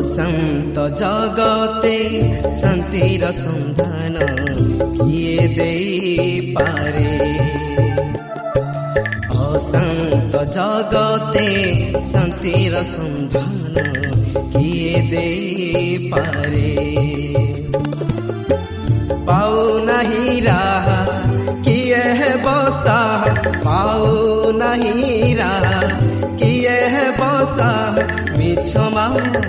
ଜଗତେ ଶାନ୍ତିର ସନ୍ଧାନ କିଏ ଦେଇପାରେ ଅଶାନ୍ତ ଜଗତେ ଶାନ୍ତିର ସନ୍ଧାନ କିଏ ଦେଇପାରେ ପାଉନାହିଁ ରାହା କିଏ ବସା ପାଉନାହିଁ ରାହା କିଏ ବସା ମିଛମା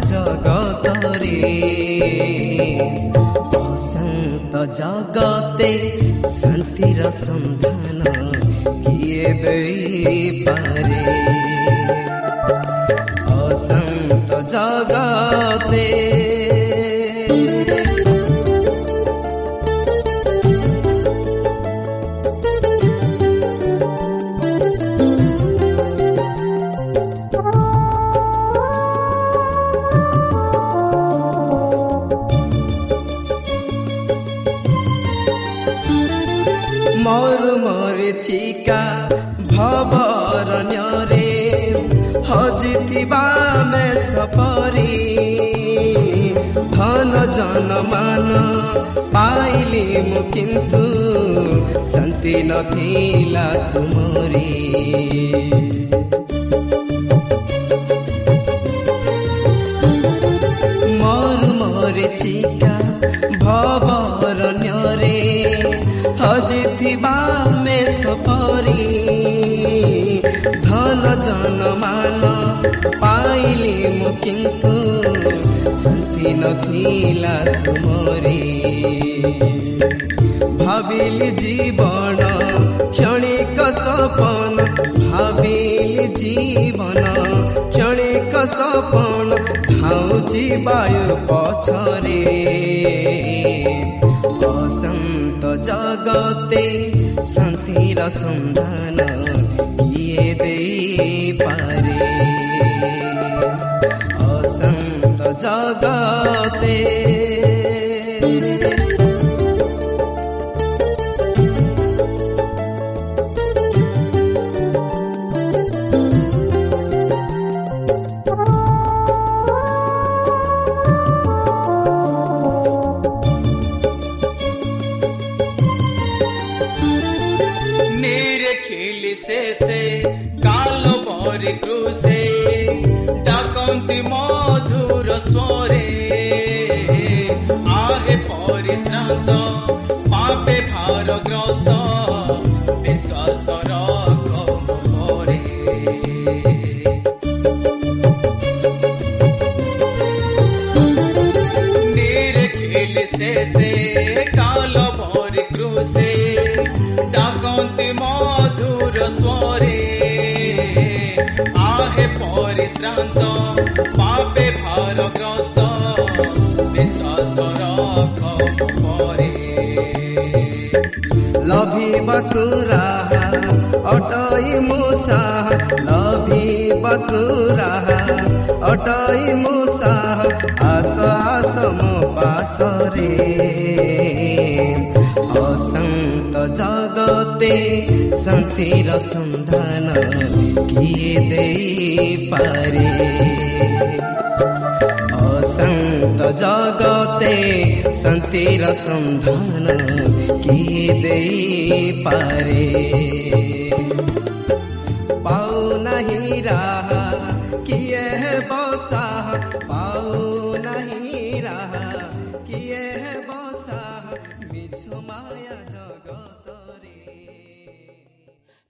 ଜଗତରେ ଅଶାନ୍ତ ଜଗତେ ଶାନ୍ତିର ସନ୍ଧାନ କିଏ ଦେଇପାରେ ଅଶାନ୍ତ ଜଗତେ ଶାନ୍ତି ନଥିଲା ତୁମରି। ମରୁ ମରିଚିକା ଭବରଣ୍ୟରେ ହଜିଥିବା ମେଷ ପରି। ଧନ ଜନମାନ ପାଇଲି ମୁଁ କିନ୍ତୁ ଶାନ୍ତି ନଥିଲା ତୁମରି ଭାବିଲି ଜୀବନ କ୍ଷଣିକ ସପନ ଭାବିଲି ଜୀବନ କ୍ଷଣିକ ସପନ ଧାଉଛି ବାୟୁ ପଛରେ ଅଶାନ୍ତ ଜଗତେ ଶାନ୍ତିର ସନ୍ଧାନ କିଏ ଦେଇପାରେ? जगाते। खिल से से कालो भोर क्रूसे। শ্রান্ত পাপে ভারগ্রস্ত বিশ্বাসর কমরে নিরখিল শেষে কাল ভর ক্রুশে ডাকন্তি মধুর স্বরে আহে পরিশ্রান্ত পাপে बकुरा अटै मुसा लभी बकुरा अटाई मुसा आस आसम म असंत असन्त जगते सन्तिर सन्धान किए देई पारे। असन्त जगते सन्तिर सन्धान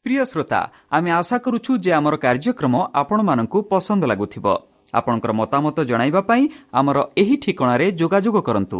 ପ୍ରିୟ ଶ୍ରୋତା ଆମେ ଆଶା କରୁଛୁ ଯେ ଆମର କାର୍ଯ୍ୟକ୍ରମ ଆପଣମାନଙ୍କୁ ପସନ୍ଦ ଲାଗୁଥିବ ଆପଣଙ୍କର ମତାମତ ଜଣାଇବା ପାଇଁ ଆମର ଏହି ଠିକଣାରେ ଯୋଗାଯୋଗ କରନ୍ତୁ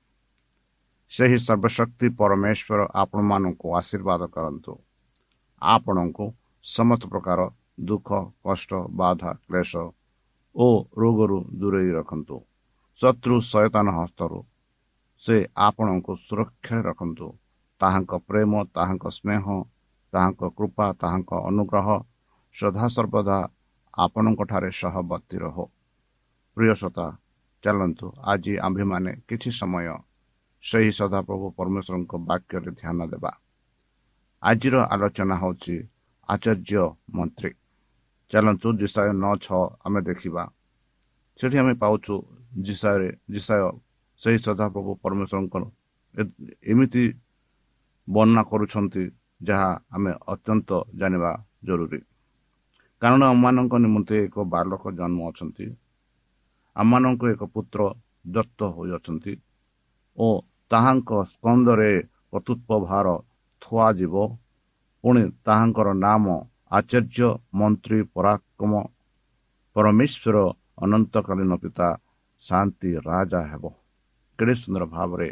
ସେହି ସର୍ବଶକ୍ତି ପରମେଶ୍ୱର ଆପଣମାନଙ୍କୁ ଆଶୀର୍ବାଦ କରନ୍ତୁ। ଆପଣଙ୍କୁ ସମସ୍ତ ପ୍ରକାର ଦୁଃଖ କଷ୍ଟ ବାଧା କ୍ଲେଶ ଓ ରୋଗରୁ ଦୂରେଇ ରଖନ୍ତୁ। ଶତ୍ରୁ ସୟତାନ ହସ୍ତରୁ ସେ ଆପଣଙ୍କୁ ସୁରକ୍ଷାରେ ରଖନ୍ତୁ। ତାହାଙ୍କ ପ୍ରେମ ତାହାଙ୍କ ସ୍ନେହ ତାହାଙ୍କ କୃପା ତାହାଙ୍କ ଅନୁଗ୍ରହ ସଦାସର୍ବଦା ଆପଣଙ୍କଠାରେ ସହବର୍ତ୍ତୀ ରହୁ। ପ୍ରିୟ ଶ୍ରୋତା ଚାଲନ୍ତୁ ଆଜି ଆମ୍ଭେମାନେ କିଛି ସମୟ ସେହି ସଦାପ୍ରଭୁ ପରମେଶ୍ୱରଙ୍କ ବାକ୍ୟରେ ଧ୍ୟାନ ଦେବା। ଆଜିର ଆଲୋଚନା ହେଉଛି ଆଚାର୍ଯ୍ୟ ମନ୍ତ୍ରୀ। ଚାଲନ୍ତୁ ଜିସାୟ ନଅ ଛଅ ଆମେ ଦେଖିବା। ସେଠି ଆମେ ପାଉଛୁ ଜିସାୟରେ ଜିସାୟ ସେହି ସଦାପ୍ରଭୁ ପରମେଶ୍ୱରଙ୍କର ଏ- ଏମିତି ବର୍ଣ୍ଣନା କରୁଛନ୍ତି ଯାହା ଆମେ ଅତ୍ୟନ୍ତ ଜାଣିବା ଜରୁରୀ। କାରଣ ଆମମାନଙ୍କ ନିମନ୍ତେ ଏକ ବାଲକ ଜନ୍ମ ଅଛନ୍ତି। ଆମମାନଙ୍କୁ ଏକ ପୁତ୍ର ଦତ୍ତ ହୋଇଅଛନ୍ତି ଓ ତାହାଙ୍କ ସ୍କନ୍ଦରେ କର୍ତ୍ତୃତ୍ୱ ଭାର ଥୁଆଯିବ। ପୁଣି ତାହାଙ୍କର ନାମ ଆଚାର୍ଯ୍ୟ ମନ୍ତ୍ରୀ ପରାକ୍ରମ ପରମେଶ୍ୱର ଅନନ୍ତକାଳୀନ ପିତା ଶାନ୍ତି ରାଜା ହେବ। କେଡ଼େ ସୁନ୍ଦର ଭାବରେ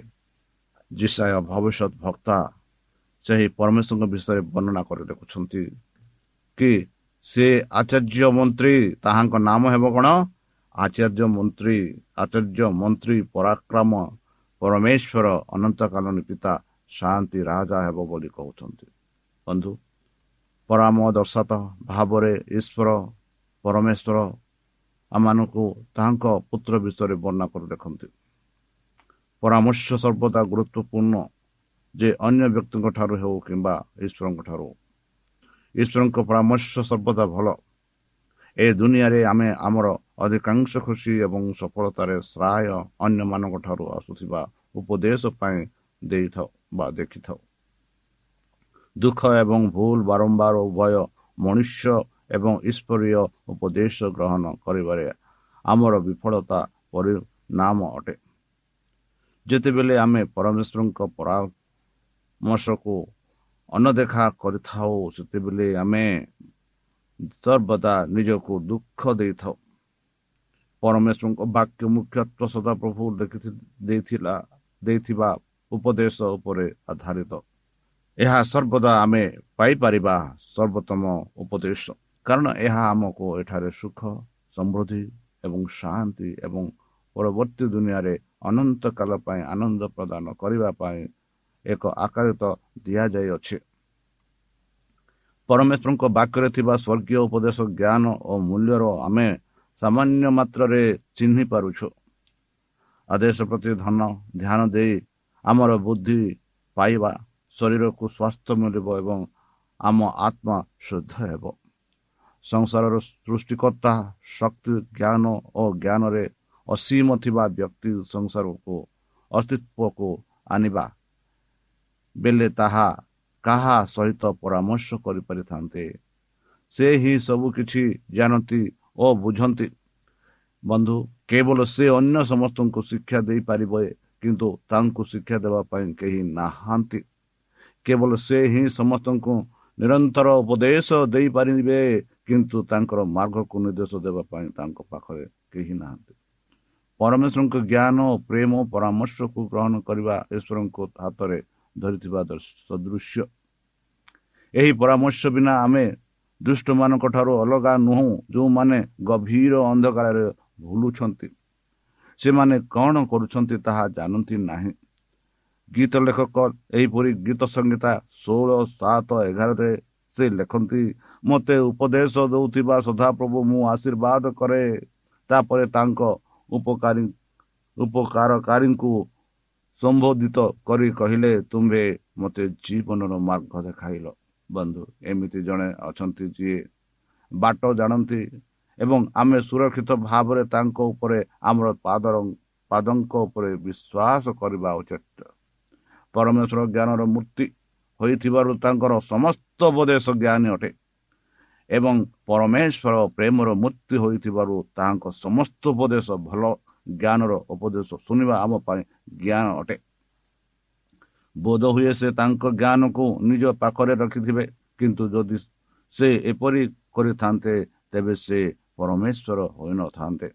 ଜିସାୟ ଭବିଷ୍ୟତ ଭକ୍ତା ସେହି ପରମେଶ୍ୱରଙ୍କ ବିଷୟରେ ବର୍ଣ୍ଣନା କରି ଦେଖୁଛନ୍ତି କି ସେ ଆଚାର୍ଯ୍ୟ ମନ୍ତ୍ରୀ ତାହାଙ୍କ ନାମ ହେବ କ'ଣ? ଆଚାର୍ଯ୍ୟ ମନ୍ତ୍ରୀ ଆଚାର୍ଯ୍ୟ ମନ୍ତ୍ରୀ ପରାକ୍ରମ ପରମେଶ୍ୱର ଅନନ୍ତକାଳୀନ ପିତା ଶାନ୍ତି ରାଜା ହେବ ବୋଲି କହୁଛନ୍ତି। ବନ୍ଧୁ ପରାମ ଦର୍ଶାତ ଭାବରେ ଈଶ୍ୱର ପରମେଶ୍ୱର ଆମମାନଙ୍କୁ ତାହାଙ୍କ ପୁତ୍ର ବିଷୟରେ ବର୍ଣ୍ଣନା କରି ଦେଖନ୍ତି। ପରାମର୍ଶ ସର୍ବଦା ଗୁରୁତ୍ୱପୂର୍ଣ୍ଣ ଯେ ଅନ୍ୟ ବ୍ୟକ୍ତିଙ୍କ ଠାରୁ ହେଉ କିମ୍ବା ଈଶ୍ୱରଙ୍କ ଠାରୁ। ଈଶ୍ୱରଙ୍କ ପରାମର୍ଶ ସର୍ବଦା ଭଲ। ଏ ଦୁନିଆରେ ଆମେ ଆମର ଅଧିକାଂଶ ଖୁସି ଏବଂ ସଫଳତାରେ ଶ୍ରାୟ ଅନ୍ୟମାନଙ୍କ ଠାରୁ ଆସୁଥିବା ଉପଦେଶ ପାଇଁ ଦେଇଥାଉ ବା ଦେଖିଥାଉ। ଦୁଃଖ ଏବଂ ଭୁଲ ବାରମ୍ବାର ଉଭୟ ମନୁଷ୍ୟ ଏବଂ ଈଶ୍ୱରୀୟ ଉପଦେଶ ଗ୍ରହଣ କରିବାରେ ଆମର ବିଫଳତା ପରିଣାମ ଅଟେ। ଯେତେବେଳେ ଆମେ ପରମେଶ୍ୱରଙ୍କ ପରାମର୍ଶକୁ ଅନଦେଖା କରିଥାଉ ସେତେବେଳେ ଆମେ ସର୍ବଦା ନିଜକୁ ଦୁଃଖ ଦେଇଥାଉ ପରମେଶ୍ୱରଙ୍କ ବାକ୍ୟ ମୁଖ୍ୟତ୍ୱ ସଦାପ୍ରଭୁ ଦେଇଥିଲା ଦେଇଥିବା ଉପଦେଶ ଉପରେ ଆଧାରିତ ଏହା ସର୍ବଦା ଆମେ ପାଇପାରିବା ସର୍ବୋତ୍ତମ ଉପଦେଶ କାରଣ ଏହା ଆମକୁ ଏଠାରେ ସୁଖ ସମୃଦ୍ଧି ଏବଂ ଶାନ୍ତି ଏବଂ ପରବର୍ତ୍ତୀ ଦୁନିଆରେ ଅନନ୍ତ କାଳ ପାଇଁ ଆନନ୍ଦ ପ୍ରଦାନ କରିବା ପାଇଁ ଏକ ଆକାରିତ ଦିଆଯାଇଅଛି ପରମେଶ୍ୱରଙ୍କ ବାକ୍ୟରେ ଥିବା ସ୍ୱର୍ଗୀୟ ଉପଦେଶ ଜ୍ଞାନ ଓ ମୂଲ୍ୟର ଆମେ ସାମାନ୍ୟ ମାତ୍ରାରେ ଚିହ୍ନି ପାରୁଛୁ। ଆଦେଶ ପ୍ରତି ଧନ ଧ୍ୟାନ ଦେଇ ଆମର ବୁଦ୍ଧି ପାଇବା ଶରୀରକୁ ସ୍ୱାସ୍ଥ୍ୟ ମିଳିବ ଏବଂ ଆମ ଆତ୍ମା ଶୁଦ୍ଧ ହେବ। ସଂସାରର ସୃଷ୍ଟିକର୍ତ୍ତା ଶକ୍ତି ଜ୍ଞାନ ଓ ଜ୍ଞାନରେ ଅସୀମ ଥିବା ବ୍ୟକ୍ତି ସଂସାରକୁ ଅସ୍ତିତ୍ୱକୁ ଆଣିବା। ବେଲେ ତାହା କାହା ସହିତ ପରାମର୍ଶ କରିପାରିଥାନ୍ତେ। ସେ ହିଁ ସବୁ କିଛି ଜାଣନ୍ତି ଓ ବୁଝନ୍ତି। ବନ୍ଧୁ କେବଳ ସେ ଅନ୍ୟ ସମସ୍ତଙ୍କୁ ଶିକ୍ଷା ଦେଇପାରିବେ କିନ୍ତୁ ତାଙ୍କୁ ଶିକ୍ଷା ଦେବା ପାଇଁ କେହି ନାହାନ୍ତି। କେବଳ ସେ ହିଁ ସମସ୍ତଙ୍କୁ ନିରନ୍ତର ଉପଦେଶ ଦେଇପାରିବେ କିନ୍ତୁ ତାଙ୍କର ମାର୍ଗକୁ ନିର୍ଦ୍ଦେଶ ଦେବା ପାଇଁ ତାଙ୍କ ପାଖରେ କେହି ନାହାନ୍ତି। ପରମେଶ୍ୱରଙ୍କ ଜ୍ଞାନ ପ୍ରେମ ପରାମର୍ଶକୁ ଗ୍ରହଣ କରିବା ଈଶ୍ୱରଙ୍କ ହାତରେ ଧରିଥିବା ସଦୃଶ୍ୟ। ଏହି ପରାମର୍ଶ ବିନା ଆମେ ଦୁଷ୍ଟମାନଙ୍କ ଠାରୁ ଅଲଗା ନୁହଁ ଯେଉଁମାନେ ଗଭୀର ଅନ୍ଧକାରରେ ଭୁଲୁଛନ୍ତି। ସେମାନେ କ'ଣ କରୁଛନ୍ତି ତାହା ଜାଣନ୍ତି ନାହିଁ। ଗୀତ ଲେଖକ ଏହିପରି ଗୀତ ସଂହିତା ଷୋହଳ ସାତ ଏଗାରରେ ସେ ଲେଖନ୍ତି ମୋତେ ଉପଦେଶ ଦେଉଥିବା ସଦାପ୍ରଭୁ ମୁଁ ଆଶୀର୍ବାଦ କରେ। ତାପରେ ତାଙ୍କ ଉପକାରୀ ଉପକାରକାରୀଙ୍କୁ ସମ୍ବୋଧିତ କରି କହିଲେ ତୁମ୍ଭେ ମୋତେ ଜୀବନର ମାର୍ଗ ଦେଖାଇଲ ବନ୍ଧୁ। ଏମିତି ଜଣେ ଅଛନ୍ତି ଯିଏ ବାଟ ଜାଣନ୍ତି ଏବଂ ଆମେ ସୁରକ୍ଷିତ ଭାବରେ ତାଙ୍କ ଉପରେ ଆମର ପାଦର ପାଦଙ୍କ ଉପରେ ବିଶ୍ୱାସ କରିବା ଉଚିତ। ପରମେଶ୍ୱର ଜ୍ଞାନର ମୂର୍ତ୍ତି ହୋଇଥିବାରୁ ତାଙ୍କର ସମସ୍ତ ଉପଦେଶ ଜ୍ଞାନୀ ଅଟେ ଏବଂ ପରମେଶ୍ୱର ପ୍ରେମର ମୂର୍ତ୍ତି ହୋଇଥିବାରୁ ତାହାଙ୍କ ସମସ୍ତ ଉପଦେଶ ଭଲ ଜ୍ଞାନର ଉପଦେଶ ଶୁଣିବା ଆମ ପାଇଁ ଜ୍ଞାନ ଅଟେ ବୋଧ ହୁଏ ସେ ତାଙ୍କ ଜ୍ଞାନକୁ ନିଜ ପାଖରେ ରଖିଥିବେ କିନ୍ତୁ ଯଦି ସେ ଏପରି କରିଥାନ୍ତେ ତେବେ ସେ ପରମେଶ୍ୱର ହୋଇନଥାନ୍ତେ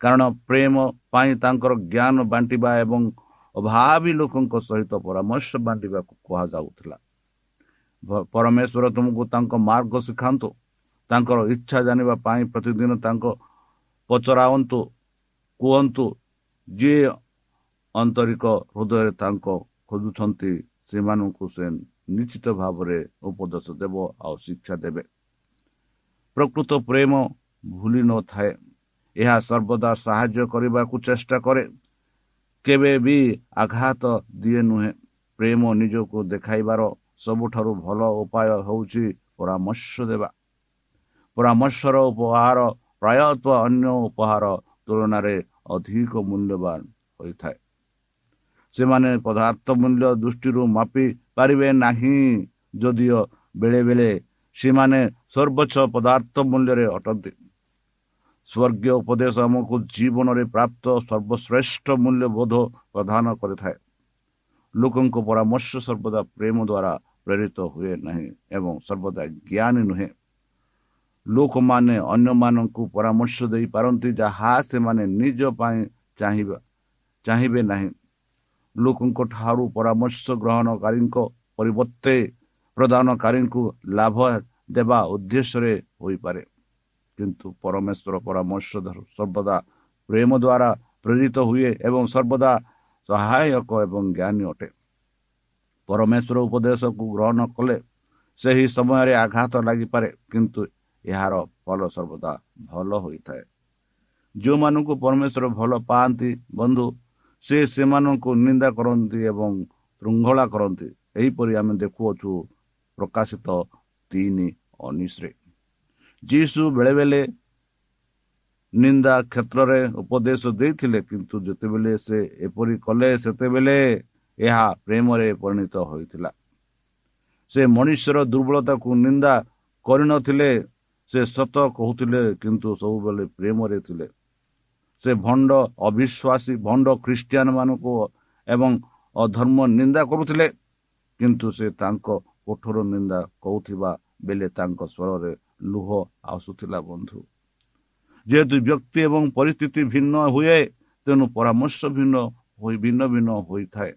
କାରଣ ପ୍ରେମ ପାଇଁ ତାଙ୍କର ଜ୍ଞାନ ବାଣ୍ଟିବା ଏବଂ ଅଭାବୀ ଲୋକଙ୍କ ସହିତ ପରାମର୍ଶ ବାଣ୍ଟିବାକୁ କୁହାଯାଉଥିଲା ପରମେଶ୍ୱର ତୁମକୁ ତାଙ୍କ ମାର୍ଗ ଶିଖାନ୍ତୁ ତାଙ୍କର ଇଚ୍ଛା ଜାଣିବା ପାଇଁ ପ୍ରତିଦିନ ତାଙ୍କ ପଚରାନ୍ତୁ କୁହନ୍ତୁ ଯିଏ ଆନ୍ତରିକ ହୃଦୟରେ ତାଙ୍କ ଖୋଜୁଛନ୍ତି ସେମାନଙ୍କୁ ସେ ନିଶ୍ଚିତ ଭାବରେ ଉପଦେଶ ଦେବ ଆଉ ଶିକ୍ଷା ଦେବେ। ପ୍ରକୃତ ପ୍ରେମ ଭୁଲି ନଥାଏ ଏହା ସର୍ବଦା ସାହାଯ୍ୟ କରିବାକୁ ଚେଷ୍ଟା କରେ। କେବେ ବି ଆଘାତ ଦିଏ ନୁହେଁ। ପ୍ରେମ ନିଜକୁ ଦେଖାଇବାର ସବୁଠାରୁ ଭଲ ଉପାୟ ହେଉଛି ପରାମର୍ଶ ଦେବା। ପରାମର୍ଶର ଉପହାର ପ୍ରାୟତଃ ଅନ୍ୟ ଉପହାର ତୁଳନାରେ ଅଧିକ ମୂଲ୍ୟବାନ ହୋଇଥାଏ। ସେମାନେ ପଦାର୍ଥ ମୂଲ୍ୟ ଦୃଷ୍ଟିରୁ ମାପି ପାରିବେ ନାହିଁ। ଯଦିଓ ବେଳେବେଳେ ସେମାନେ ସର୍ବୋଚ୍ଚ ପଦାର୍ଥ ମୂଲ୍ୟରେ ଅଟନ୍ତି। ସ୍ୱର୍ଗୀୟ ଉପଦେଶ ଆମକୁ ଜୀବନରେ ପ୍ରାପ୍ତ ସର୍ବଶ୍ରେଷ୍ଠ ମୂଲ୍ୟବୋଧ ପ୍ରଦାନ କରିଥାଏ। ଲୋକଙ୍କ ପରାମର୍ଶ ସର୍ବଦା ପ୍ରେମ ଦ୍ୱାରା ପ୍ରେରିତ ହୁଏ ନାହିଁ ଏବଂ ସର୍ବଦା ଜ୍ଞାନୀ ନୁହେଁ। ଲୋକମାନେ ଅନ୍ୟମାନଙ୍କୁ ପରାମର୍ଶ ଦେଇପାରନ୍ତି ଯାହା ସେମାନେ ନିଜ ପାଇଁ ଚାହିଁବା ଚାହିଁବେ ନାହିଁ। ଲୋକଙ୍କ ଠାରୁ ପରାମର୍ଶ ଗ୍ରହଣକାରୀଙ୍କ ପରିବର୍ତ୍ତେ ପ୍ରଦାନକାରୀଙ୍କୁ ଲାଭ ଦେବା ଉଦ୍ଦେଶ୍ୟରେ ହୋଇପାରେ। କିନ୍ତୁ ପରମେଶ୍ୱର ପରାମର୍ଶ ସର୍ବଦା ପ୍ରେମ ଦ୍ୱାରା ପ୍ରେରିତ ହୁଏ ଏବଂ ସର୍ବଦା ସହାୟକ ଏବଂ ଜ୍ଞାନୀ ଅଟେ। ପରମେଶ୍ୱର ଉପଦେଶକୁ ଗ୍ରହଣ କଲେ ସେହି ସମୟରେ ଆଘାତ ଲାଗିପାରେ କିନ୍ତୁ ଏହାର ଫଳ ସର୍ବଦା ଭଲ ହୋଇଥାଏ। ଯେଉଁମାନଙ୍କୁ ପରମେଶ୍ୱର ଭଲ ପାଆନ୍ତି ବନ୍ଧୁ ସେ ସେମାନଙ୍କୁ ନିନ୍ଦା କରନ୍ତି ଏବଂ ଶୃଙ୍ଖଳା କରନ୍ତି। ଏହିପରି ଆମେ ଦେଖୁଅଛୁ ପ୍ରକାଶିତ ତିନି ଅନିଶ୍ରେ। ଯୀଶୁ ବେଳେବେଳେ ନିନ୍ଦା କ୍ଷେତ୍ରରେ ଉପଦେଶ ଦେଇଥିଲେ କିନ୍ତୁ ଯେତେବେଳେ ସେ ଏପରି କଲେ ସେତେବେଳେ ଏହା ପ୍ରେମରେ ପରିଣତ ହୋଇଥିଲା। ସେ ମଣିଷର ଦୁର୍ବଳତାକୁ ନିନ୍ଦା କରିନଥିଲେ ସେ ସତ କହୁଥିଲେ କିନ୍ତୁ ସବୁବେଳେ ପ୍ରେମରେ ଥିଲେ। ସେ ଭଣ୍ଡ ଅବିଶ୍ୱାସୀ ଭଣ୍ଡ ଖ୍ରୀଷ୍ଟିଆନ ମାନଙ୍କୁ ଏବଂ ଅଧର୍ମ ନିନ୍ଦା କରୁଥିଲେ କିନ୍ତୁ ସେ ତାଙ୍କ କୋଠର ନିନ୍ଦା କହୁଥିବା ବେଳେ ତାଙ୍କ ସ୍ୱରରେ ଲୁହ ଆସୁଥିଲା ବନ୍ଧୁ। ଯେହେତୁ ବ୍ୟକ୍ତି ଏବଂ ପରିସ୍ଥିତି ଭିନ୍ନ ହୁଏ ତେଣୁ ପରାମର୍ଶ ଭିନ୍ନ ଭିନ୍ନ ଭିନ୍ନ ହୋଇଥାଏ।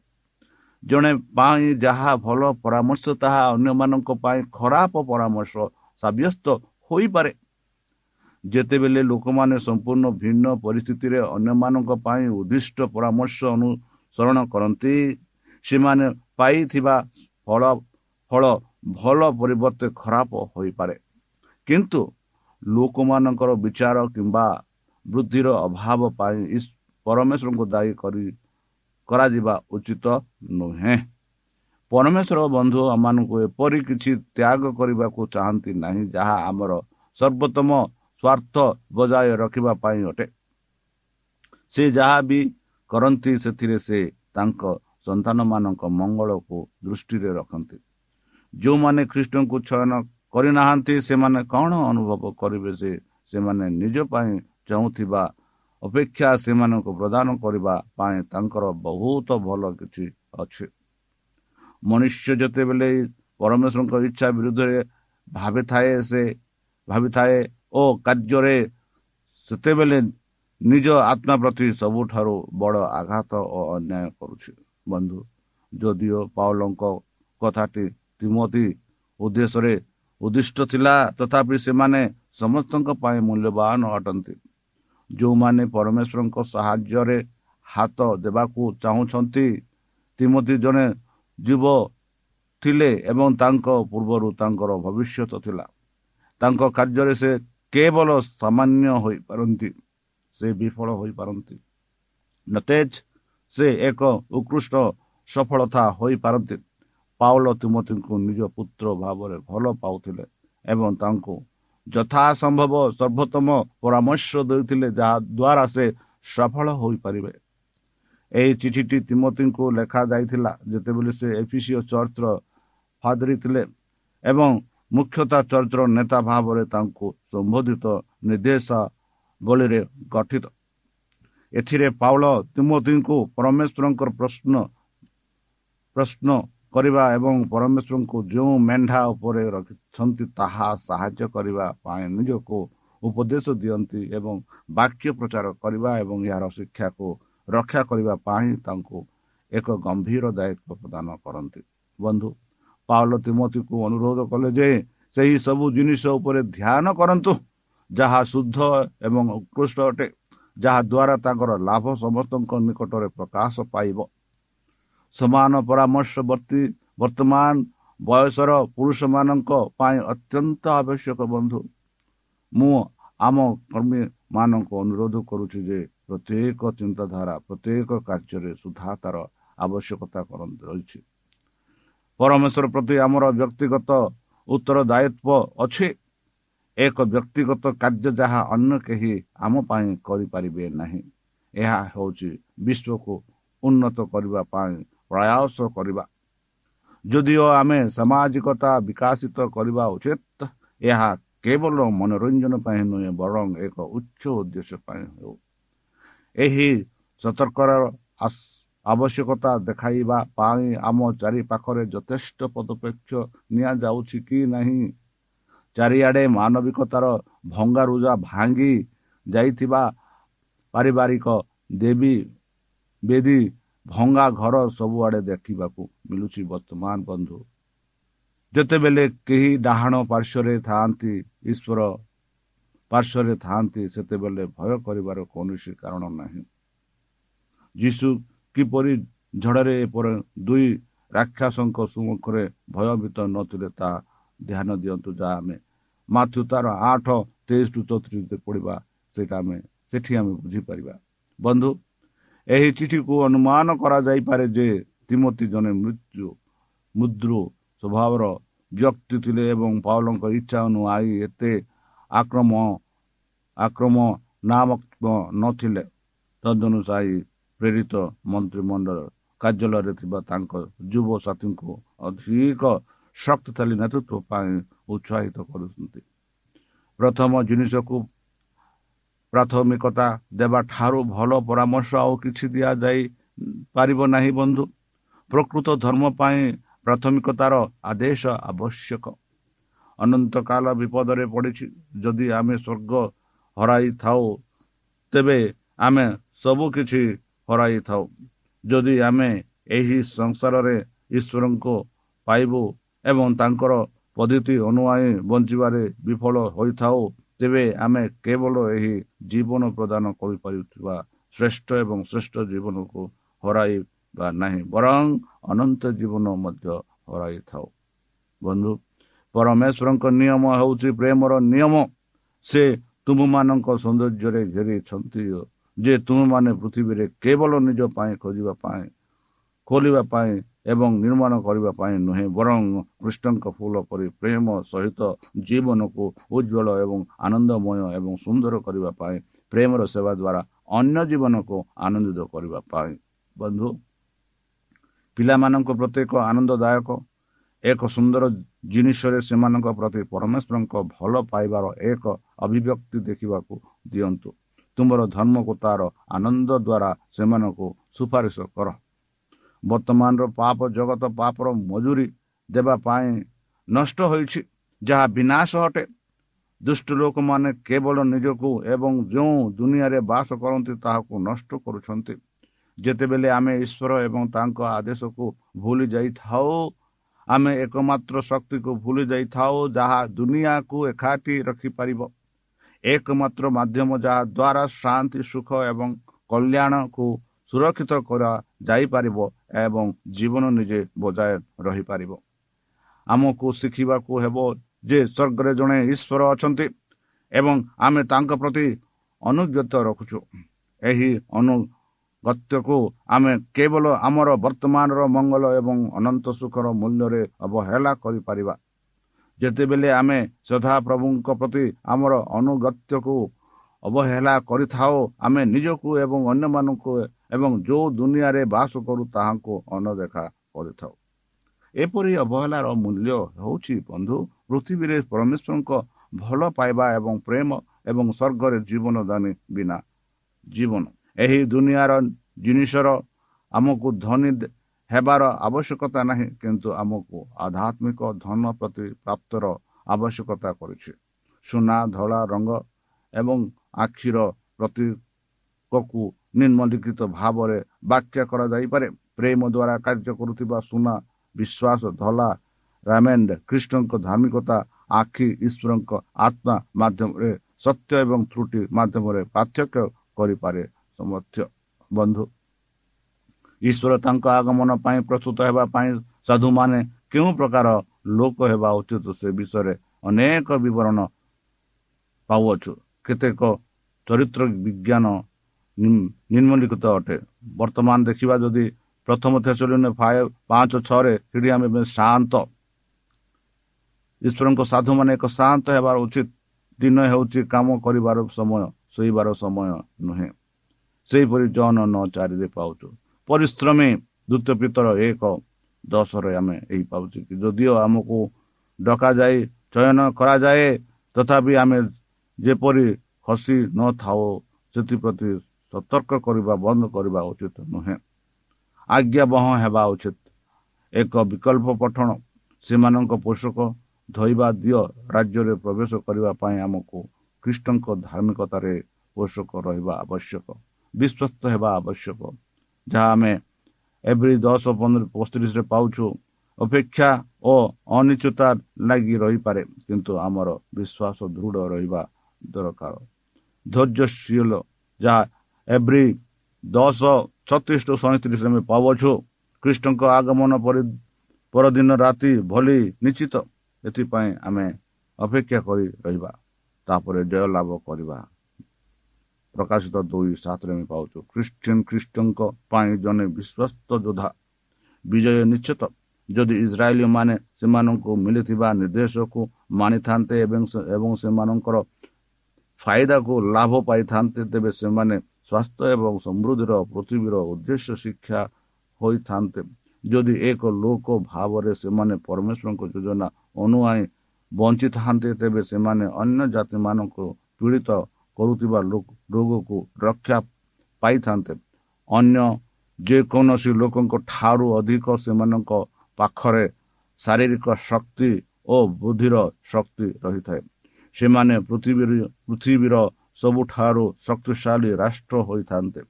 ଜଣେ ପାଇଁ ଯାହା ଭଲ ପରାମର୍ଶ ତାହା ଅନ୍ୟମାନଙ୍କ ପାଇଁ ଖରାପ ପରାମର୍ଶ ସାବ୍ୟସ୍ତ ହୋଇପାରେ। ଯେତେବେଳେ ଲୋକମାନେ ସମ୍ପୂର୍ଣ୍ଣ ଭିନ୍ନ ପରିସ୍ଥିତିରେ ଅନ୍ୟମାନଙ୍କ ପାଇଁ ଉଦ୍ଦିଷ୍ଟ ପରାମର୍ଶ ଅନୁସରଣ କରନ୍ତି ସେମାନେ ପାଇଥିବା ଫଳ ଫଳ ଭଲ ପରିବର୍ତ୍ତେ ଖରାପ ହୋଇପାରେ। କିନ୍ତୁ ଲୋକମାନଙ୍କର ବିଚାର କିମ୍ବା ବୃଦ୍ଧିର ଅଭାବ ପାଇଁ ପରମେଶ୍ୱରଙ୍କୁ ଦାୟୀ କରି କରାଯିବା ଉଚିତ ନୁହେଁ। ପରମେଶ୍ୱର ବନ୍ଧୁ ଆମମାନଙ୍କୁ ଏପରି କିଛି ତ୍ୟାଗ କରିବାକୁ ଚାହାନ୍ତି ନାହିଁ ଯାହା ଆମର ସର୍ବୋତ୍ତମ ସ୍ୱାର୍ଥ ବଜାୟ ରଖିବା ପାଇଁ ଅଟେ। ସେ ଯାହା ବି କରନ୍ତି ସେଥିରେ ସେ ତାଙ୍କ ସନ୍ତାନମାନଙ୍କ ମଙ୍ଗଳକୁ ଦୃଷ୍ଟିରେ ରଖନ୍ତି। ଯେଉଁମାନେ ଖ୍ରୀଷ୍ଟଙ୍କୁ ଚୟନ କରିନାହାନ୍ତି ସେମାନେ କ'ଣ ଅନୁଭବ କରିବେ ଯେ ସେମାନେ ନିଜ ପାଇଁ ଚାହୁଁଥିବା ଅପେକ୍ଷା ସେମାନଙ୍କୁ ପ୍ରଦାନ କରିବା ପାଇଁ ତାଙ୍କର ବହୁତ ଭଲ କିଛି ଅଛି? ମନୁଷ୍ୟ ଯେତେବେଳେ ପରମେଶ୍ୱରଙ୍କ ଇଚ୍ଛା ବିରୁଦ୍ଧରେ ଭାବିଥାଏ ସେ ଭାବିଥାଏ ଓ କାର୍ଯ୍ୟରେ ସେତେବେଳେ ନିଜ ଆତ୍ମା ପ୍ରତି ସବୁଠାରୁ ବଡ଼ ଆଘାତ ଓ ଅନ୍ୟାୟ କରୁଛି। ବନ୍ଧୁ ଯଦିଓ ପାଉଲଙ୍କ କଥାଟି ତିମତି ଉଦ୍ଦେଶ୍ୟରେ ଉଦ୍ଦିଷ୍ଟ ଥିଲା ତଥାପି ସେମାନେ ସମସ୍ତଙ୍କ ପାଇଁ ମୂଲ୍ୟବାନ ଅଟନ୍ତି। ଯେଉଁମାନେ ପରମେଶ୍ୱରଙ୍କ ସାହାଯ୍ୟରେ ହାତ ଦେବାକୁ ଚାହୁଁଛନ୍ତି ତିମତି ଜଣେ ଯୁବ ଥିଲେ ଏବଂ ତାଙ୍କ ପୂର୍ବରୁ ତାଙ୍କର ଭବିଷ୍ୟତ ଥିଲା। ତାଙ୍କ କାର୍ଯ୍ୟରେ ସେ କେବଳ ସାମାନ୍ୟ ହୋଇପାରନ୍ତି ସେ ବିଫଳ ହୋଇପାରନ୍ତି। ନତେଜ ସେ ଏକ ଉତ୍କୃଷ୍ଟ ସଫଳତା ହୋଇପାରନ୍ତି। ପାଉଲ ତିମତିଙ୍କୁ ନିଜ ପୁତ୍ର ଭାବରେ ଭଲ ପାଉଥିଲେ ଏବଂ ତାଙ୍କୁ ଯଥାସମ୍ଭବ ସର୍ବୋତ୍ତମ ପରାମର୍ଶ ଦେଉଥିଲେ ଯାହା ଦ୍ୱାରା ସେ ସଫଳ ହୋଇପାରିବେ। ଏହି ଚିଠିଟି ତିମତିଙ୍କୁ ଲେଖାଯାଇଥିଲା ଯେତେବେଳେ ସେ ଏଫିସିଓ ଚର୍ଚ୍ଚର ଫାଦରୀ ଥିଲେ ଏବଂ ମୁଖ୍ୟତଃ ଚର୍ଚ୍ଚର ନେତା ଭାବରେ ତାଙ୍କୁ ସମ୍ବୋଧିତ ନିର୍ଦ୍ଦେଶାବଳୀରେ ଗଠିତ। ଏଥିରେ ପାଉଳ ତିମୋତିଙ୍କୁ ପରମେଶ୍ୱରଙ୍କର ପ୍ରଶ୍ନ ପ୍ରଶ୍ନ କରିବା ଏବଂ ପରମେଶ୍ୱରଙ୍କୁ ଯେଉଁ ମେଣ୍ଢା ଉପରେ ରଖିଛନ୍ତି ତାହା ସାହାଯ୍ୟ କରିବା ପାଇଁ ନିଜକୁ ଉପଦେଶ ଦିଅନ୍ତି ଏବଂ ବାକ୍ୟ ପ୍ରଚାର କରିବା ଏବଂ ଏହାର ଶିକ୍ଷାକୁ ରକ୍ଷା କରିବା ପାଇଁ ତାଙ୍କୁ ଏକ ଗମ୍ଭୀର ଦାୟିତ୍ୱ ପ୍ରଦାନ କରନ୍ତି। ବନ୍ଧୁ ପାଉଲ ତିମତିକୁ ଅନୁରୋଧ କଲେ ଯେ ସେହି ସବୁ ଜିନିଷ ଉପରେ ଧ୍ୟାନ କରନ୍ତୁ ଯାହା ଶୁଦ୍ଧ ଏବଂ ଉତ୍କୃଷ୍ଟ ଅଟେ ଯାହା ଦ୍ୱାରା ତାଙ୍କର ଲାଭ ସମସ୍ତଙ୍କ ନିକଟରେ ପ୍ରକାଶ ପାଇବ। ସମାନ ପରାମର୍ଶବର୍ତ୍ତୀ ବର୍ତ୍ତମାନ ବୟସର ପୁରୁଷମାନଙ୍କ ପାଇଁ ଅତ୍ୟନ୍ତ ଆବଶ୍ୟକ ବନ୍ଧୁ। ମୁଁ ଆମ କର୍ମୀମାନଙ୍କୁ ଅନୁରୋଧ କରୁଛି ଯେ ପ୍ରତ୍ୟେକ ଚିନ୍ତାଧାରା ପ୍ରତ୍ୟେକ କାର୍ଯ୍ୟରେ ସୁଧା ତାର ଆବଶ୍ୟକତା କରନ୍ତି ରହିଛି। ପରମେଶ୍ୱର ପ୍ରତି ଆମର ବ୍ୟକ୍ତିଗତ ଉତ୍ତରଦାୟିତ୍ୱ ଅଛି। ଏକ ବ୍ୟକ୍ତିଗତ କାର୍ଯ୍ୟ ଯାହା ଅନ୍ୟ କେହି ଆମ ପାଇଁ କରିପାରିବେ ନାହିଁ। ଏହା ହେଉଛି ବିଶ୍ୱକୁ ଉନ୍ନତ କରିବା ପାଇଁ ପ୍ରୟାସ କରିବା। ଯଦିଓ ଆମେ ସାମାଜିକତା ବିକାଶିତ କରିବା ଉଚିତ ଏହା କେବଳ ମନୋରଞ୍ଜନ ପାଇଁ ନୁହେଁ ବରଂ ଏକ ଉଚ୍ଚ ଉଦ୍ଦେଶ୍ୟ ପାଇଁ ହେଉ। ଏହି ସତର୍କର ଆବଶ୍ୟକତା ଦେଖାଇବା ପାଇଁ ଆମ ଚାରିପାଖରେ ଯଥେଷ୍ଟ ପଦପେକ୍ଷ ନିଆଯାଉଛି କି ନାହିଁ ଚାରିଆଡ଼େ ମାନବିକତାର ଭଙ୍ଗାରୁଜା ଭାଙ୍ଗି ଯାଇଥିବା ପାରିବାରିକ ଦେବୀ ବେଦୀ ଭଙ୍ଗା ଘର ସବୁଆଡ଼େ ଦେଖିବାକୁ ମିଳୁଛି ବର୍ତ୍ତମାନ ବନ୍ଧୁ ଯେତେବେଳେ କେହି ଡାହାଣ ପାର୍ଶ୍ୱରେ ଥାଆନ୍ତି ଈଶ୍ୱର ପାର୍ଶ୍ୱରେ ଥାଆନ୍ତି ସେତେବେଳେ ଭୟ କରିବାର କୌଣସି କାରଣ ନାହିଁ। ଯୀଶୁ କିପରି ଝଡ଼ରେ ଏପରି ଦୁଇ ରାକ୍ଷାସଙ୍କ ସମ୍ମୁଖରେ ଭୟଭୀତ ନଥିଲେ ତାହା ଧ୍ୟାନ ଦିଅନ୍ତୁ ଯାହା ଆମେ ମାଥୁ ତାର ଆଠ ତେଇଶ ଟୁ ଚଉତିରିଶ ପଢ଼ିବା ସେଇଟା ଆମେ ସେଠି ଆମେ ବୁଝିପାରିବା। ବନ୍ଧୁ ଏହି ଚିଠିକୁ ଅନୁମାନ କରାଯାଇପାରେ ଯେ ତିମତି ଜଣେ ମୃତ୍ୟୁ ମୁଦ୍ରୁ ସ୍ୱଭାବର ବ୍ୟକ୍ତି ଥିଲେ ଏବଂ ପାଉଲଙ୍କ ଇଚ୍ଛା ଅନୁଆଇ ଏତେ ଆକ୍ରମ ଆକ୍ରମ ନାମକ ନଥିଲେ ତଦନୁସାୟୀ ପ୍ରେରିତ ମନ୍ତ୍ରିମଣ୍ଡଳ କାର୍ଯ୍ୟାଳୟରେ ଥିବା ତାଙ୍କ ଯୁବ ସାଥୀଙ୍କୁ ଅଧିକ ଶକ୍ତିଶାଳୀ ନେତୃତ୍ୱ ପାଇଁ ଉତ୍ସାହିତ କରୁଛନ୍ତି। ପ୍ରଥମ ଜିନିଷକୁ ପ୍ରାଥମିକତା ଦେବା ଠାରୁ ଭଲ ପରାମର୍ଶ ଆଉ କିଛି ଦିଆଯାଇ ପାରିବ ନାହିଁ ବନ୍ଧୁ। ପ୍ରକୃତ ଧର୍ମ ପାଇଁ ପ୍ରାଥମିକତାର ଆଦେଶ ଆବଶ୍ୟକ। ଅନନ୍ତକାଳ ବିପଦରେ ପଡ଼ିଛି। ଯଦି ଆମେ ସ୍ୱର୍ଗ ହରାଇଥାଉ ତେବେ ଆମେ ସବୁ କିଛି ହରାଇଥାଉ। ଯଦି ଆମେ ଏହି ସଂସାରରେ ଈଶ୍ୱରଙ୍କୁ ପାଇବୁ ଏବଂ ତାଙ୍କର ପଦ୍ଧତି ଅନୁଆଇ ବଞ୍ଚିବାରେ ବିଫଳ ହୋଇଥାଉ ତେବେ ଆମେ କେବଳ ଏହି ଜୀବନ ପ୍ରଦାନ କରିପାରୁଥିବା ଶ୍ରେଷ୍ଠ ଏବଂ ଶ୍ରେଷ୍ଠ ଜୀବନକୁ ହରାଇବା ନାହିଁ ବରଂ ଅନନ୍ତ ଜୀବନ ମଧ୍ୟ ହରାଇଥାଉ। ବନ୍ଧୁ ପରମେଶ୍ୱରଙ୍କ ନିୟମ ହେଉଛି ପ୍ରେମର ନିୟମ। ସେ ତୁମମାନଙ୍କ ସୌନ୍ଦର୍ଯ୍ୟରେ ଘେରିଛନ୍ତି ଯେ ତୁମେମାନେ ପୃଥିବୀରେ କେବଳ ନିଜ ପାଇଁ ଖୋଜିବା ପାଇଁ ଖୋଲିବା ପାଇଁ ଏବଂ ନିର୍ମାଣ କରିବା ପାଇଁ ନୁହେଁ ବରଂ କୃଷ୍ଣଙ୍କ ଫୁଲ ପରି ପ୍ରେମ ସହିତ ଜୀବନକୁ ଉଜ୍ଜଳ ଏବଂ ଆନନ୍ଦମୟ ଏବଂ ସୁନ୍ଦର କରିବା ପାଇଁ ପ୍ରେମର ସେବା ଦ୍ୱାରା ଅନ୍ୟ ଜୀବନକୁ ଆନନ୍ଦିତ କରିବା ପାଇଁ। ବନ୍ଧୁ ପିଲାମାନଙ୍କ ପ୍ରତି ଏକ ଆନନ୍ଦଦାୟକ ଏକ ସୁନ୍ଦର ଜିନିଷରେ ସେମାନଙ୍କ ପ୍ରତି ପରମେଶ୍ୱରଙ୍କ ଭଲ ପାଇବାର ଏକ ଅଭିବ୍ୟକ୍ତି ଦେଖିବାକୁ ଦିଅନ୍ତୁ। ତୁମର ଧର୍ମକୁ ତାର ଆନନ୍ଦ ଦ୍ୱାରା ସେମାନଙ୍କୁ ସୁପାରିଶ କର। ବର୍ତ୍ତମାନର ପାପ ଜଗତ ପାପର ମଜୁରୀ ଦେବା ପାଇଁ ନଷ୍ଟ ହୋଇଛି ଯାହା ବିନାଶ ଅଟେ। ଦୁଷ୍ଟ ଲୋକମାନେ କେବଳ ନିଜକୁ ଏବଂ ଯେଉଁ ଦୁନିଆରେ ବାସ କରନ୍ତି ତାହାକୁ ନଷ୍ଟ କରୁଛନ୍ତି। ଯେତେବେଳେ ଆମେ ଈଶ୍ୱର ଏବଂ ତାଙ୍କ ଆଦେଶକୁ ଭୁଲି ଯାଇଥାଉ ଆମେ ଏକମାତ୍ର ଶକ୍ତିକୁ ଭୁଲି ଯାଇଥାଉ ଯାହା ଦୁନିଆକୁ ଏକାଠି ରଖିପାରିବ। ଏକମାତ୍ର ମାଧ୍ୟମ ଯାହା ଦ୍ୱାରା ଶାନ୍ତି ସୁଖ ଏବଂ କଲ୍ୟାଣକୁ ସୁରକ୍ଷିତ କରାଯାଇପାରିବ ଏବଂ ଜୀବନ ନିଜେ ବଜାୟ ରହିପାରିବ। ଆମକୁ ଶିଖିବାକୁ ହେବ ଯେ ସ୍ୱର୍ଗରେ ଜଣେ ଈଶ୍ୱର ଅଛନ୍ତି ଏବଂ ଆମେ ତାଙ୍କ ପ୍ରତି ଅନୁଗତ ରଖୁଛୁ। ଏହି ଅନୁଗତ୍ୟକୁ ଆମେ କେବଳ ଆମର ବର୍ତ୍ତମାନର ମଙ୍ଗଳ ଏବଂ ଅନନ୍ତ ସୁଖର ମୂଲ୍ୟରେ ଅବହେଳା କରିପାରିବା। ଯେତେବେଳେ ଆମେ ସଦାପ୍ରଭୁଙ୍କ ପ୍ରତି ଆମର ଅନୁଗତ୍ୟକୁ ଅବହେଳା କରିଥାଉ ଆମେ ନିଜକୁ ଏବଂ ଅନ୍ୟମାନଙ୍କୁ ଏବଂ ଯେଉଁ ଦୁନିଆରେ ବାସ କରୁ ତାହାକୁ ଅନଦେଖା କରିଥାଉ। ଏପରି ଅବହେଳାର ମୂଲ୍ୟ ହେଉଛି ବନ୍ଧୁ ପୃଥିବୀରେ ପରମେଶ୍ୱରଙ୍କ ଭଲ ପାଇବା ଏବଂ ପ୍ରେମ ଏବଂ ସ୍ୱର୍ଗରେ ଜୀବନ ଦାନୀ ବିନା ଜୀବନ। ଏହି ଦୁନିଆର ଜିନିଷର ଆମକୁ ଧନୀ ହେବାର ଆବଶ୍ୟକତା ନାହିଁ କିନ୍ତୁ ଆମକୁ ଆଧ୍ୟାତ୍ମିକ ଧନ ପ୍ରତି ପ୍ରାପ୍ତର ଆବଶ୍ୟକତା କରିଛି ସୁନା ଧଳା ରଙ୍ଗ ଏବଂ ଆଖିର ପ୍ରତୀକକୁ ନିମ୍ନଲିଖିତ ଭାବରେ ବ୍ୟାଖ୍ୟା କରାଯାଇପାରେ ପ୍ରେମ ଦ୍ୱାରା କାର୍ଯ୍ୟ କରୁଥିବା ସୁନା ବିଶ୍ୱାସ ଧଳା ରାମେଣ୍ଡ ଖ୍ରୀଷ୍ଟଙ୍କ ଧାର୍ମିକତା ଆଖି ଈଶ୍ୱରଙ୍କ ଆତ୍ମା ମାଧ୍ୟମରେ ସତ୍ୟ ଏବଂ ତ୍ରୁଟି ମାଧ୍ୟମରେ ପାର୍ଥକ୍ୟ କରିପାରେ ସମର୍ଥ୍ୟ ବନ୍ଧୁ। ଈଶ୍ୱର ତାଙ୍କ ଆଗମନ ପାଇଁ ପ୍ରସ୍ତୁତ ହେବା ପାଇଁ ସାଧୁମାନେ କେଉଁ ପ୍ରକାର ଲୋକ ହେବା ଉଚିତ ସେ ବିଷୟରେ ଅନେକ ବିବରଣ ପାଉଅଛୁ। କେତେକ ଚରିତ୍ର ବିଜ୍ଞାନ ନିମ୍ନଲିଖିତ ଅଟେ। ବର୍ତ୍ତମାନ ଦେଖିବା ଯଦି ପ୍ରଥମ ଥେସଲିନ ପାଞ୍ଚ ଛଅରେ ସେଠି ଆମେ ଶାନ୍ତ। ଈଶ୍ୱରଙ୍କ ସାଧୁମାନେ ଏକ ଶାନ୍ତ ହେବାର ଉଚିତ। ଦିନ ହେଉଛି କାମ କରିବାର ସମୟ ଶୋଇବାର ସମୟ ନୁହେଁ। ସେହିପରି ଜନ ନଅ ଚାରିରେ ପାଉଛୁ। ପରିଶ୍ରମୀ ଦ୍ୱିତୀୟ ପିତର ଏକ ଦଶରେ ଆମେ ଏହି ପାଉଛୁ କି ଯଦିଓ ଆମକୁ ଡକାଯାଇ ଚୟନ କରାଯାଏ ତଥାପି ଆମେ ଯେପରି ଖସି ନଥାଉ ସେଥିପ୍ରତି ସତର୍କ କରିବା ବନ୍ଦ କରିବା ଉଚିତ ନୁହେଁ। ଆଜ୍ଞାବହ ହେବା ଉଚିତ। ଏକ ବିକଳ୍ପ ପଠଣ ସେମାନଙ୍କ ପୋଷକ ଧୋଇବା ଦିଅ ରାଜ୍ୟରେ ପ୍ରବେଶ କରିବା ପାଇଁ ଆମକୁ ଖ୍ରୀଷ୍ଟଙ୍କ ଧାର୍ମିକତାରେ ପୋଷକ ରହିବା ଆବଶ୍ୟକ। ବିଶ୍ୱସ୍ତ ହେବା ଆବଶ୍ୟକ। ଯାହା ଆମେ ଏଭଳି ଦଶ ପନ୍ଦର ପଇଁତିରିଶରେ ପାଉଛୁ ଅପେକ୍ଷା ଓ ଅନିଶ୍ଚିତା ଲାଗି ରହିପାରେ କିନ୍ତୁ ଆମର ବିଶ୍ୱାସ ଦୃଢ଼ ରହିବା ଦରକାର। ଧୈର୍ଯ୍ୟଶୀଳ ଯାହା ଏଭ୍ରି ଦଶ ଛତିଶ ଟୁ ସଇଁତିରିଶରେ ଆମେ ପାଉଛୁ ଖ୍ରୀଷ୍ଟଙ୍କ ଆଗମନ ପରି ପରଦିନ ରାତି ଭଲି ନିଶ୍ଚିତ। ଏଥିପାଇଁ ଆମେ ଅପେକ୍ଷା କରି ରହିବା ତାପରେ ଜୟ ଲାଭ କରିବା। ପ୍ରକାଶିତ ଦୁଇ ସାତରେ ଆମେ ପାଉଛୁ ଖ୍ରୀଷ୍ଟିଆନ ଖ୍ରୀଷ୍ଟଙ୍କ ପାଇଁ ଜଣେ ବିଶ୍ୱସ୍ତ ଯୋଦ୍ଧା ବିଜୟ ନିଶ୍ଚିତ ଯଦି ଇସ୍ରାଏଲୀ ମାନେ ସେମାନଙ୍କୁ ମିଳିଥିବା ନିର୍ଦ୍ଦେଶକୁ ମାନିଥାନ୍ତେ ଏବଂ ଏବଂ ସେମାନଙ୍କର ଫାଇଦାକୁ ଲାଭ ପାଇଥାନ୍ତେ ତେବେ ସେମାନେ ସ୍ୱାସ୍ଥ୍ୟ ଏବଂ ସମୃଦ୍ଧିର ପୃଥିବୀର ଉଦ୍ଦେଶ୍ୟ ଶିକ୍ଷା ହୋଇଥାନ୍ତେ ଯଦି ଏକ ଲୋକ ଭାବରେ ସେମାନେ ପରମେଶ୍ୱରଙ୍କ ଯୋଜନା ଅନୁଆଇ ବଞ୍ଚିଥାନ୍ତେ ତେବେ ସେମାନେ ଅନ୍ୟ ଜାତିମାନଙ୍କୁ ପୀଡ଼ିତ କରୁଥିବା ରୋଗକୁ ରକ୍ଷା ପାଇଥାନ୍ତେ। ଅନ୍ୟ ଯେକୌଣସି ଲୋକଙ୍କ ଠାରୁ ଅଧିକ ସେମାନଙ୍କ ପାଖରେ ଶାରୀରିକ ଶକ୍ତି ଓ ବୁଦ୍ଧିର ଶକ୍ତି ରହିଥାଏ। ସେମାନେ ପୃଥିବୀର ପୃଥିବୀର ସବୁଠାରୁ ଶକ୍ତିଶାଳୀ ରାଷ୍ଟ୍ର ହୋଇଥାନ୍ତେ।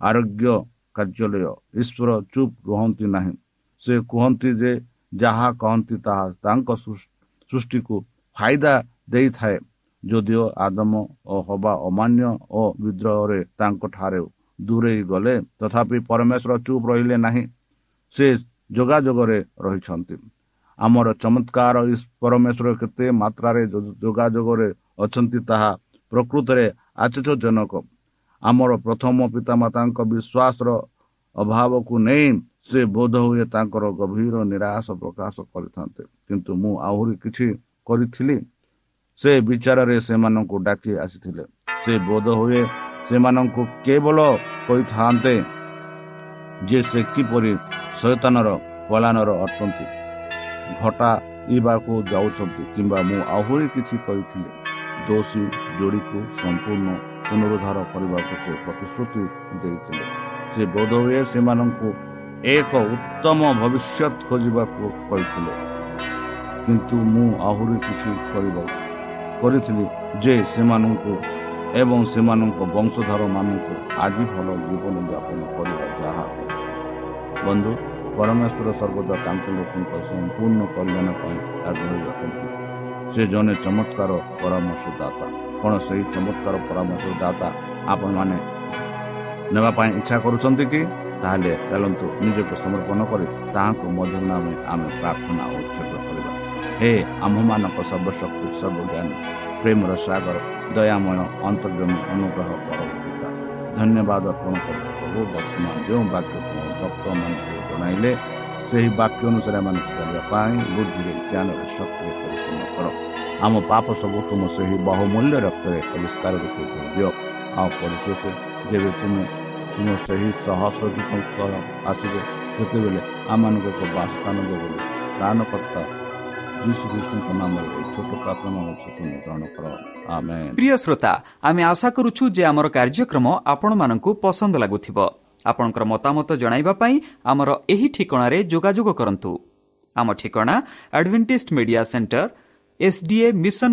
ଆରୋଗ୍ୟ କାର୍ଯ୍ୟାଳୟ ଈଶ୍ୱର ଚୁପ୍ ରୁହନ୍ତି ନାହିଁ। ସେ କୁହନ୍ତି ଯେ ଯାହା କହନ୍ତି ତାହା ତାଙ୍କ ସୃଷ୍ଟିକୁ ଫାଇଦା ଦେଇଥାଏ। ଯଦିଓ ଆଦମ ଓ ହବା ଅମାନ୍ୟ ଓ ବିଦ୍ରୋହରେ ତାଙ୍କଠାରେ ଦୂରେଇ ଗଲେ ତଥାପି ପରମେଶ୍ୱର ଚୁପ୍ ରହିଲେ ନାହିଁ ସେ ଯୋଗାଯୋଗରେ ରହିଛନ୍ତି ଆମର ଚମତ୍କାର ପରମେଶ୍ୱର କେତେ ମାତ୍ରାରେ ଯୋଗାଯୋଗରେ ଅଛନ୍ତି ତାହା ପ୍ରକୃତରେ ଆଶ୍ଚର୍ଯ୍ୟଜନକ ଆମର ପ୍ରଥମ ପିତାମାତାଙ୍କ ବିଶ୍ୱାସର ଅଭାବକୁ ନେଇ ସେ ବୋଧ ହୁଏ ତାଙ୍କର ଗଭୀର ନିରାଶ ପ୍ରକାଶ କରିଥାନ୍ତେ। କିନ୍ତୁ ମୁଁ ଆହୁରି କିଛି କରିଥିଲି? ସେ ବିଚାରରେ ସେମାନଙ୍କୁ ଡାକି ଆସିଥିଲେ। ସେ ବୋଧ ହୁଏ ସେମାନଙ୍କୁ କେବଳ କହିଥାନ୍ତେ ଯେ ସେ କିପରି ଶୈତାନର ପଳାନର ଅଟନ୍ତି ଘଟାଇବାକୁ ଯାଉଛନ୍ତି କିମ୍ବା ମୁଁ ଆହୁରି କିଛି କହିଥିଲି। ଦୋଷୀ ଯୋଡ଼ିକୁ ସମ୍ପୂର୍ଣ୍ଣ ପୁନରୁଦ୍ଧାର କରିବାକୁ ସେ ପ୍ରତିଶ୍ରୁତି ଦେଇଥିଲେ। ସେ ବୋଧହୁଏ ସେମାନଙ୍କୁ ଏକ ଉତ୍ତମ ଭବିଷ୍ୟତ ଖୋଜିବାକୁ କହିଥିଲେ। କିନ୍ତୁ ମୁଁ ଆହୁରି କିଛି କରିବାକୁ କରିଥିଲି ଯେ ସେମାନଙ୍କୁ ଏବଂ ସେମାନଙ୍କ ବଂଶଧରମାନଙ୍କୁ ଆଜି ଭଲ ଜୀବନଯାପନ କରିବା ଯାହା ବନ୍ଧୁ ପରମେଶ୍ୱର ସର୍ବଦା ତାଙ୍କ ଲୋକଙ୍କ ସମ୍ପୂର୍ଣ୍ଣ କଲ୍ୟାଣ ପାଇଁ ଆଗ୍ରହୀ ଅଟନ୍ତି। ସେ ଜଣେ ଚମତ୍କାର ପରାମର୍ଶଦାତା। କ'ଣ ସେହି ଚମତ୍କାର ପରାମର୍ଶଦାତା ଆପଣମାନେ ନେବା ପାଇଁ ଇଚ୍ଛା କରୁଛନ୍ତି କି? ତାହେଲେ ଚାଲନ୍ତୁ ନିଜକୁ ସମର୍ପଣ କରି ତାହାଙ୍କୁ ମଧ୍ୟ ନାମେ ଆମେ ପ୍ରାର୍ଥନା ଉତ୍ସର୍ଗ କରିବା ହେ ଆମ୍ଭମାନଙ୍କ ସର୍ବଶକ୍ତି ସର୍ବଜ୍ଞାନ ପ୍ରେମର ସାଗର ଦୟାମୟ ଅନ୍ତର୍ଜମୀ ଅନୁଗ୍ରହ ପରବର୍ତ୍ତିତା ଧନ୍ୟବାଦ ଅର୍ପଣ କରୁ ବର୍ତ୍ତମାନ ଯେଉଁ ବାକ୍ୟ ଭକ୍ତମାନଙ୍କୁ ଜଣାଇଲେ ସେହି ବାକ୍ୟ ଅନୁସାରେ ଆମେ ଚାଲିବା ପାଇଁ ବୁଦ୍ଧିରେ ଜ୍ଞାନରେ ଶକ୍ତିରେ ପରିପୂର୍ଣ୍ଣ କର। ଆମ ପାପ ସବୁ ତୁମ ସେହି ବହୁମୂଲ୍ୟ ରକ୍ତରେ ପରିଷ୍କାର ରୂପେ ଦିଅ। ଆଉ ପରିଶେଷ ଯେବେ ତୁମେ ତୁମ ସେହି ସହସ୍ରଦୀପ ସହ ଆସିବେ ସେତେବେଳେ ଆମମାନଙ୍କୁ ଏକ ବାସସ୍ଥାନ ଦେବ। ପ୍ରାଣକର୍ତ୍ତା ଯୀଶୁଖ୍ରୀଷ୍ଟଙ୍କ ନାମରେ ଏହି ଛୋଟ ପ୍ରାର୍ଥନା ଅଛି ତୁମେ ଗ୍ରହଣ କର ଆମେ ପ୍ରିୟ ଶ୍ରୋତା ଆମେ ଆଶା କରୁଛୁ ଯେ ଆମର କାର୍ଯ୍ୟକ୍ରମ ଆପଣମାନଙ୍କୁ ପସନ୍ଦ ଲାଗୁଥିବ ଆପଣଙ୍କର ମତାମତ ଜଣାଇବା ପାଇଁ ଆମର ଏହି ଠିକଣାରେ ଯୋଗାଯୋଗ କରନ୍ତୁ ଆମ ଠିକଣା Adventist media centre SDA mission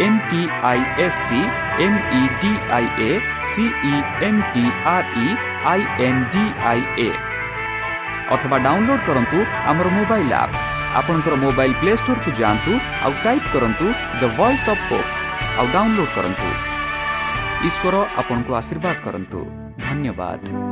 D I A C E N T R E I N D I A ଅଥବା ଡାଉନଲୋଡ୍ କରନ୍ତୁ ଆମର ମୋବାଇଲ୍ ଆପ୍ ଆପଣଙ୍କର ମୋବାଇଲ୍ ପ୍ଲେ ଷ୍ଟୋରକୁ ଯାଆନ୍ତୁ ଆଉ ଟାଇପ୍ କରନ୍ତୁ ଦ ଭଏସ୍ ଅଫ୍ ହୋପ୍ ଆଉ ଡାଉନଲୋଡ୍ କରନ୍ତୁ। ଈଶ୍ୱର ଆପଣଙ୍କୁ ଆଶୀର୍ବାଦ କରନ୍ତୁ। ଧନ୍ୟବାଦ।